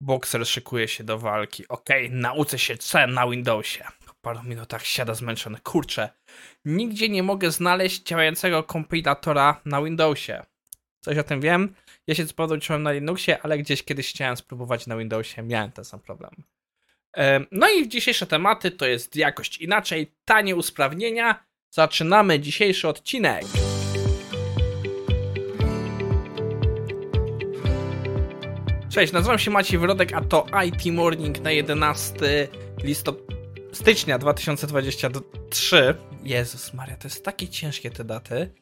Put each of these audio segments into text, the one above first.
Boxer szykuje się do walki. Okej, okay, nauczę się C na Windowsie. Po paru minutach siada zmęczony. Kurczę, nigdzie nie mogę znaleźć działającego kompilatora na Windowsie. Coś o tym wiem. Ja się co uczyłem na Linuxie, ale gdzieś kiedyś chciałem spróbować na Windowsie. Miałem ten sam problem. No i dzisiejsze tematy to jest jakość inaczej, tanie usprawnienia. Zaczynamy dzisiejszy odcinek. Cześć, nazywam się Maciej Wrodek, a to IT Morning na 11 listopada stycznia 2023. Jezus Maria, to jest takie ciężkie te daty.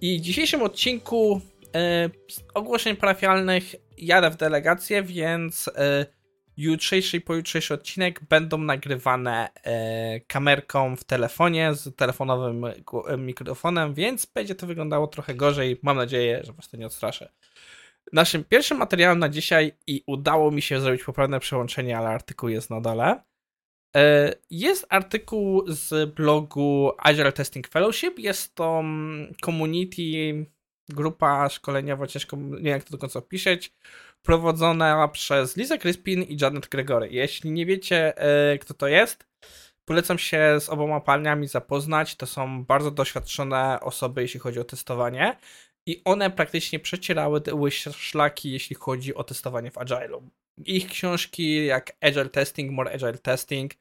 I w dzisiejszym odcinku e, ogłoszeń parafialnych jadę w delegację, więc e, jutrzejszy i pojutrzejszy odcinek będą nagrywane e, kamerką w telefonie z telefonowym mikrofonem, więc będzie to wyglądało trochę gorzej. Mam nadzieję, że was to nie odstraszę. Naszym pierwszym materiałem na dzisiaj i udało mi się zrobić poprawne przełączenie, ale artykuł jest na dole. E, jest artykuł z blogu Agile Testing Fellowship. Jest to mm, community, grupa szkoleniowa, ciężko, nie wiem jak to do końca opisać, prowadzona przez Lisa Crispin i Janet Gregory. Jeśli nie wiecie, e, kto to jest, polecam się z oboma paniami zapoznać. To są bardzo doświadczone osoby, jeśli chodzi o testowanie i one praktycznie przecierały szlaki, jeśli chodzi o testowanie w Agile'u. Ich książki jak Agile Testing, More Agile Testing,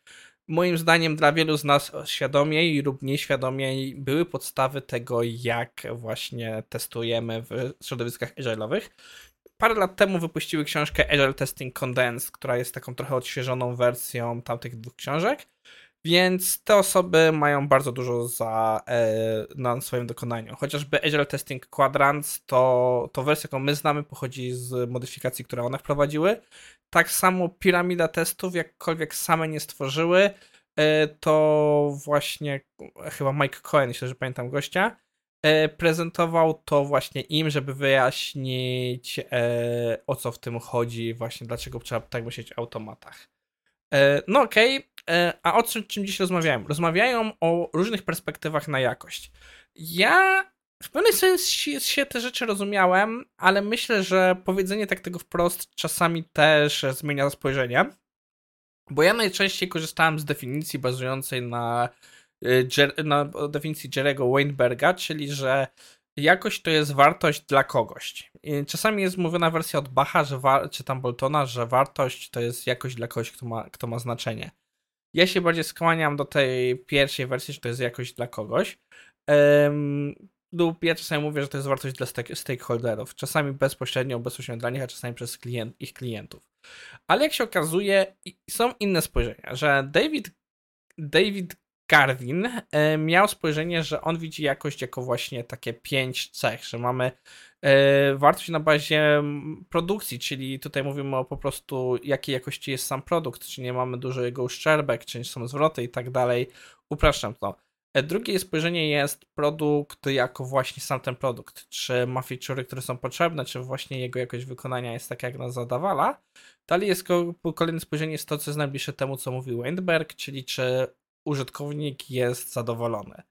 moim zdaniem dla wielu z nas świadomiej lub nieświadomiej były podstawy tego, jak właśnie testujemy w środowiskach agile'owych. Parę lat temu wypuściły książkę Agile Testing Condensed, która jest taką trochę odświeżoną wersją tamtych dwóch książek. Więc te osoby mają bardzo dużo za, e, na swoim dokonaniu. Chociażby Agile Testing Quadrants, to, to wersja, jaką my znamy, pochodzi z modyfikacji, które one wprowadziły. Tak samo piramida testów, jakkolwiek same nie stworzyły, e, to właśnie chyba Mike Cohen, jeśli że pamiętam gościa, e, prezentował to właśnie im, żeby wyjaśnić e, o co w tym chodzi, właśnie dlaczego trzeba tak myśleć o automatach. E, no okej, okay. E, a o czym, dziś rozmawiałem? Rozmawiają o różnych perspektywach na jakość. Ja w pewnym sensie te rzeczy rozumiałem, ale myślę, że powiedzenie tak tego wprost czasami też zmienia spojrzenie. Bo ja najczęściej korzystałem z definicji bazującej na, e, na definicji Jerego Weinberga, czyli że jakość to jest wartość dla kogoś. Czasami jest mówiona wersja od Bacha, że czy tam Boltona, że wartość to jest jakość dla kogoś, kto ma, kto ma znaczenie. Ja się bardziej skłaniam do tej pierwszej wersji, że to jest jakość dla kogoś. Um, lub ja czasami mówię, że to jest wartość dla stakeholderów. Czasami bezpośrednio, bezpośrednio dla nich, a czasami przez klient, ich klientów. Ale jak się okazuje, są inne spojrzenia, że David, David Garvin e, miał spojrzenie, że on widzi jakość jako właśnie takie pięć cech, że mamy e, wartość na bazie produkcji, czyli tutaj mówimy o po prostu jakiej jakości jest sam produkt, czy nie mamy dużo jego uszczerbek, czy są zwroty i tak dalej. Upraszczam to. E, drugie spojrzenie jest produkt jako właśnie sam ten produkt. Czy ma featurey, które są potrzebne, czy właśnie jego jakość wykonania jest taka, jak nas zadawala. Dalej jest kolejne spojrzenie jest to, co jest najbliższe temu, co mówił Weinberg, czyli czy użytkownik jest zadowolony.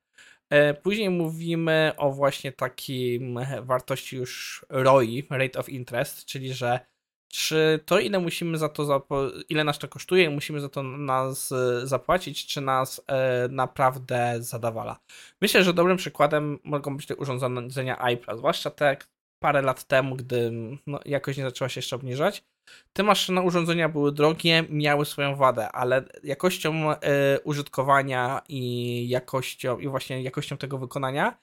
E, później mówimy o właśnie takim wartości już ROI, Rate of Interest, czyli że czy to ile musimy za to, ile nas to kosztuje, musimy za to nas zapłacić, czy nas e, naprawdę zadawala. Myślę, że dobrym przykładem mogą być te urządzenia iPlus, zwłaszcza te parę lat temu, gdy no, jakoś nie zaczęła się jeszcze obniżać. Te maszyny urządzenia były drogie, miały swoją wadę, ale jakością e, użytkowania i jakością, i właśnie jakością tego wykonania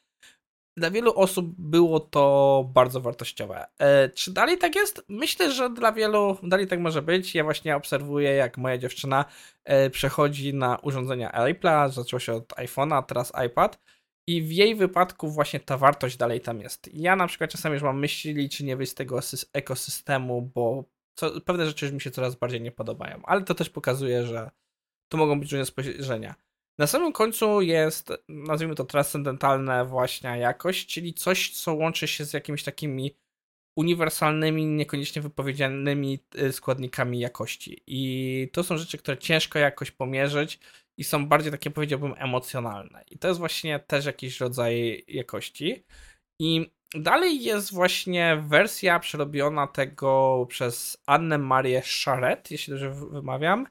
dla wielu osób było to bardzo wartościowe. E, czy dalej tak jest? Myślę, że dla wielu dalej tak może być. Ja właśnie obserwuję, jak moja dziewczyna e, przechodzi na urządzenia Apple, zaczęło się od iPhone'a, teraz iPad. I w jej wypadku właśnie ta wartość dalej tam jest. Ja na przykład czasami już mam myśli, czy nie wyjść z tego ekosystemu, bo co, pewne rzeczy już mi się coraz bardziej nie podobają. Ale to też pokazuje, że to mogą być różne spojrzenia. Na samym końcu jest, nazwijmy to transcendentalne właśnie jakość, czyli coś, co łączy się z jakimiś takimi uniwersalnymi, niekoniecznie wypowiedzianymi y, składnikami jakości. I to są rzeczy, które ciężko jakoś pomierzyć i są bardziej takie, powiedziałbym, emocjonalne. I to jest właśnie też jakiś rodzaj jakości. I dalej jest właśnie wersja przerobiona tego przez Annę Marię Charette, jeśli dobrze wymawiam,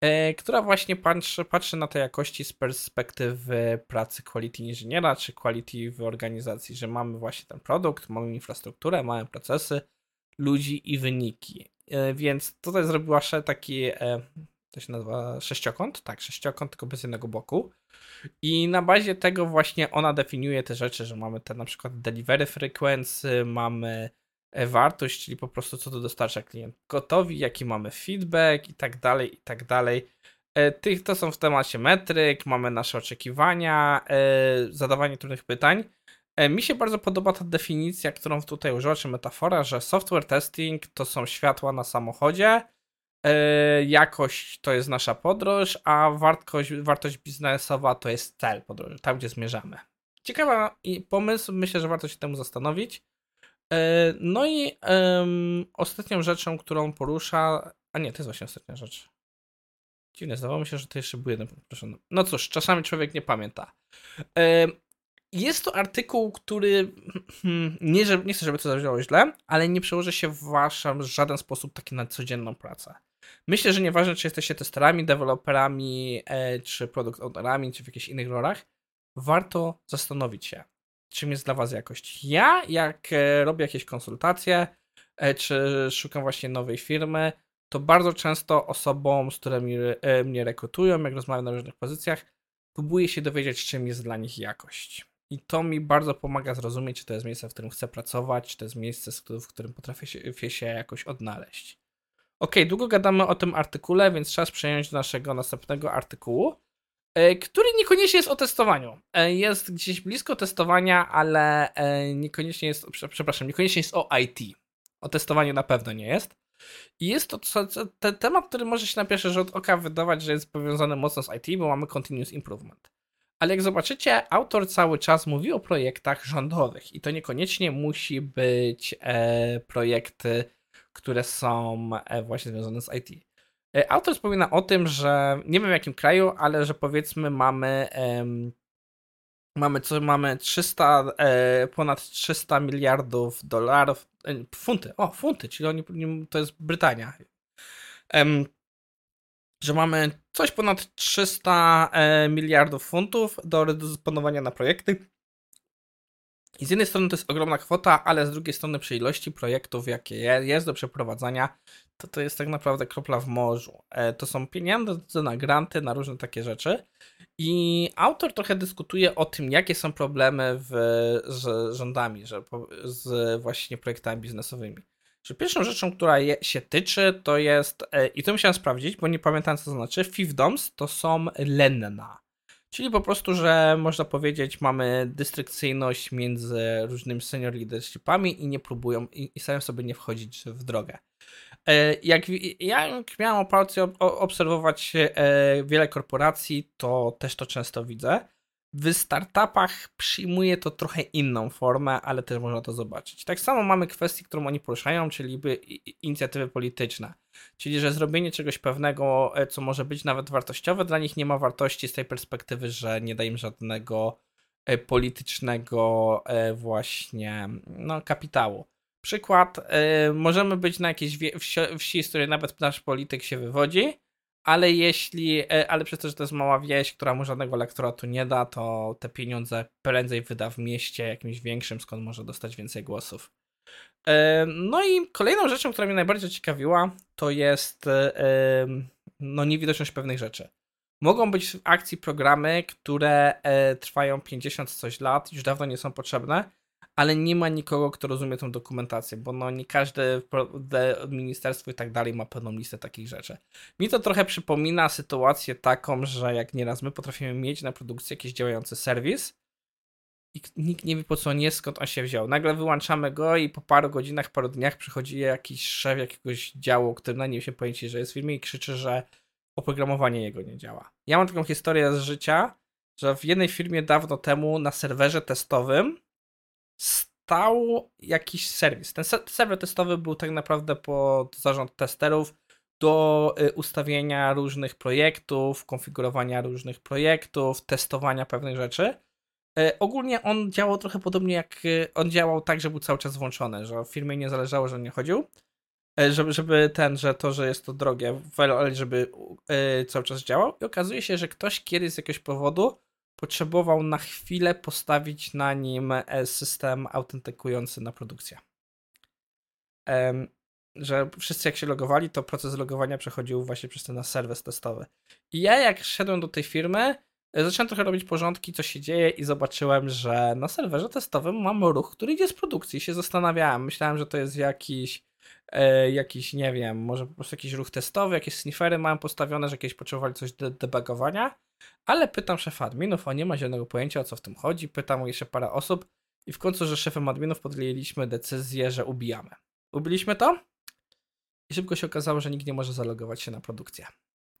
e, która właśnie patrzy, patrzy na te jakości z perspektywy pracy quality inżyniera, czy quality w organizacji, że mamy właśnie ten produkt, mamy infrastrukturę, mamy procesy, ludzi i wyniki. E, więc tutaj zrobiła taki, e, to się nazywa sześciokąt? Tak, sześciokąt, tylko bez jednego boku. I na bazie tego właśnie ona definiuje te rzeczy, że mamy te na przykład delivery frequency, mamy e, wartość, czyli po prostu co to dostarcza klient gotowi, jaki mamy feedback i tak dalej, i tak dalej. Tych to są w temacie metryk, mamy nasze oczekiwania, zadawanie trudnych pytań. E, mi się bardzo podoba ta definicja, którą tutaj użyła, czy metafora, że software testing to są światła na samochodzie, e, jakość to jest nasza podróż, a wartość, wartość biznesowa to jest cel podróży, tam gdzie zmierzamy. Ciekawa pomysł, myślę, że warto się temu zastanowić. E, no i um, ostatnią rzeczą, którą porusza. A nie, to jest właśnie ostatnia rzecz. Dziwne, zdawało mi się, że to jeszcze był jeden. No cóż, czasami człowiek nie pamięta. Jest to artykuł, który hmm, nie, nie chcę, żeby to zabrzmiało źle, ale nie przełoży się w waszym żaden sposób taki na codzienną pracę. Myślę, że nieważne, czy jesteście testerami, deweloperami, e, czy produkt ownerami, czy w jakichś innych rolach, warto zastanowić się, czym jest dla was jakość. Ja, jak e, robię jakieś konsultacje, e, czy szukam właśnie nowej firmy, to bardzo często osobom, z którymi mnie rekrutują, jak rozmawiam na różnych pozycjach, próbuję się dowiedzieć, czym jest dla nich jakość. I to mi bardzo pomaga zrozumieć, czy to jest miejsce, w którym chcę pracować, czy to jest miejsce, w którym potrafię się, się jakoś odnaleźć. Ok, długo gadamy o tym artykule, więc czas przejąć do naszego następnego artykułu, e, który niekoniecznie jest o testowaniu. E, jest gdzieś blisko testowania, ale e, niekoniecznie jest, przepraszam, niekoniecznie jest o IT. O testowaniu na pewno nie jest. I jest to temat, który może się na pierwszy rzut oka wydawać, że jest powiązany mocno z IT, bo mamy continuous improvement. Ale jak zobaczycie, autor cały czas mówi o projektach rządowych i to niekoniecznie musi być e, projekty, które są e, właśnie związane z IT. E, autor wspomina o tym, że nie wiem w jakim kraju, ale że powiedzmy mamy mamy co mamy 300 e, ponad 300 miliardów dolarów funty. O, funty, czyli oni to jest Brytania że mamy coś ponad 300 e, miliardów funtów do dysponowania na projekty. I z jednej strony to jest ogromna kwota, ale z drugiej strony przy ilości projektów, jakie jest do przeprowadzania, to to jest tak naprawdę kropla w morzu. E, to są pieniądze na granty, na różne takie rzeczy. I autor trochę dyskutuje o tym, jakie są problemy w, z rządami, że, z właśnie projektami biznesowymi że pierwszą rzeczą, która je, się tyczy, to jest, e, i to musiałem sprawdzić, bo nie pamiętam co to znaczy, fiefdoms to są lenna. Czyli po prostu, że można powiedzieć, mamy dystrykcyjność między różnymi senior leadershipami i nie próbują, i, i starają sobie nie wchodzić w drogę. E, jak, jak miałem okazję obserwować e, wiele korporacji, to też to często widzę. W startupach przyjmuje to trochę inną formę, ale też można to zobaczyć. Tak samo mamy kwestię, którą oni poruszają, czyli inicjatywy polityczne. Czyli, że zrobienie czegoś pewnego, e, co może być nawet wartościowe, dla nich nie ma wartości z tej perspektywy, że nie da im żadnego e, politycznego e, właśnie no, kapitału. Przykład, możemy być na jakiejś wsi, z której nawet nasz polityk się wywodzi, ale jeśli, e, ale przez to, że to jest mała wieś, która mu żadnego lektoratu nie da, to te pieniądze prędzej wyda w mieście jakimś większym, skąd może dostać więcej głosów. E, no i kolejną rzeczą, która mnie najbardziej ciekawiła, to jest e, no, niewidoczność pewnych rzeczy. Mogą być w akcji programy, które trwają 50 coś lat, już dawno nie są potrzebne, ale nie ma nikogo, kto rozumie tę dokumentację, bo no nie każde ministerstwo i tak dalej ma pełną listę takich rzeczy. Mi to trochę przypomina sytuację taką, że jak nieraz my potrafimy mieć na produkcji jakiś działający serwis i nikt nie wie po co nie, skąd on się wziął. Nagle wyłączamy go i po paru godzinach, paru dniach przychodzi jakiś szef jakiegoś działu, który na nim się pojęcie, że jest w firmie i krzyczy, że oprogramowanie jego nie działa. Ja mam taką historię z życia, że w jednej firmie dawno temu na serwerze testowym stał jakiś serwis. Ten serwer testowy był tak naprawdę pod zarząd testerów do y, ustawienia różnych projektów, konfigurowania różnych projektów, testowania pewnych rzeczy. E, ogólnie on działał trochę podobnie jak e, on działał tak, że był cały czas włączony, że firmie nie zależało, że on nie chodził. Żeby, żeby ten, że to, że jest to drogie, ale żeby cały czas działał. I okazuje się, że ktoś kiedyś z jakiegoś powodu potrzebował na chwilę postawić na nim e, system autentykujący na produkcję. Że wszyscy jak się logowali, to proces logowania przechodził właśnie przez ten serwis testowy. I ja jak szedłem do tej firmy, e, zacząłem trochę robić porządki, co się dzieje i zobaczyłem, że na serwerze testowym mam ruch, który idzie z produkcji. Się zastanawiałem, myślałem, że to jest jakiś e, jakiś, nie wiem, może po prostu jakiś ruch testowy, jakieś sniffery mają postawione, że jakieś potrzebowali coś do debugowania, ale pytam szefa adminów, on nie ma zielonego pojęcia o co w tym chodzi, pytam jeszcze parę osób i w końcu, że szefem adminów podjęliśmy decyzję, że ubijamy. Ubiliśmy to i szybko się okazało, że nikt nie może zalogować się na produkcję.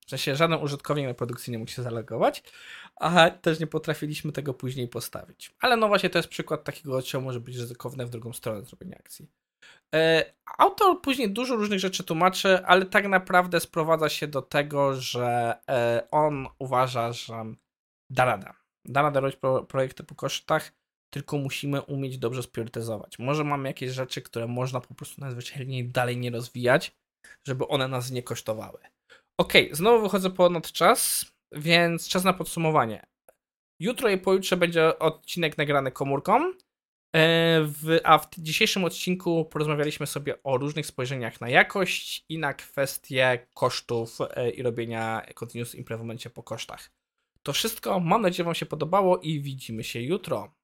W sensie żaden użytkownik na produkcji nie mógł się zalogować, a też nie potrafiliśmy tego później postawić. Ale no właśnie to jest przykład takiego, czemu może być ryzykowne w drugą stronę zrobienia akcji. E, autor później dużo różnych rzeczy tłumaczy, ale tak naprawdę sprowadza się do tego, że e, on uważa, że da radę. Da radę robić pro, projekty po kosztach, tylko musimy umieć dobrze sprywatyzować. Może mamy jakieś rzeczy, które można po prostu najzwyczajniej dalej nie rozwijać, żeby one nas nie kosztowały. Ok, znowu wychodzę ponad czas, więc czas na podsumowanie. Jutro i pojutrze będzie odcinek nagrany komórką. E, w, a w dzisiejszym odcinku porozmawialiśmy sobie o różnych spojrzeniach na jakość i na kwestie kosztów e, i robienia continuous improvementie po kosztach. To wszystko, mam nadzieję, Wam się podobało i widzimy się jutro.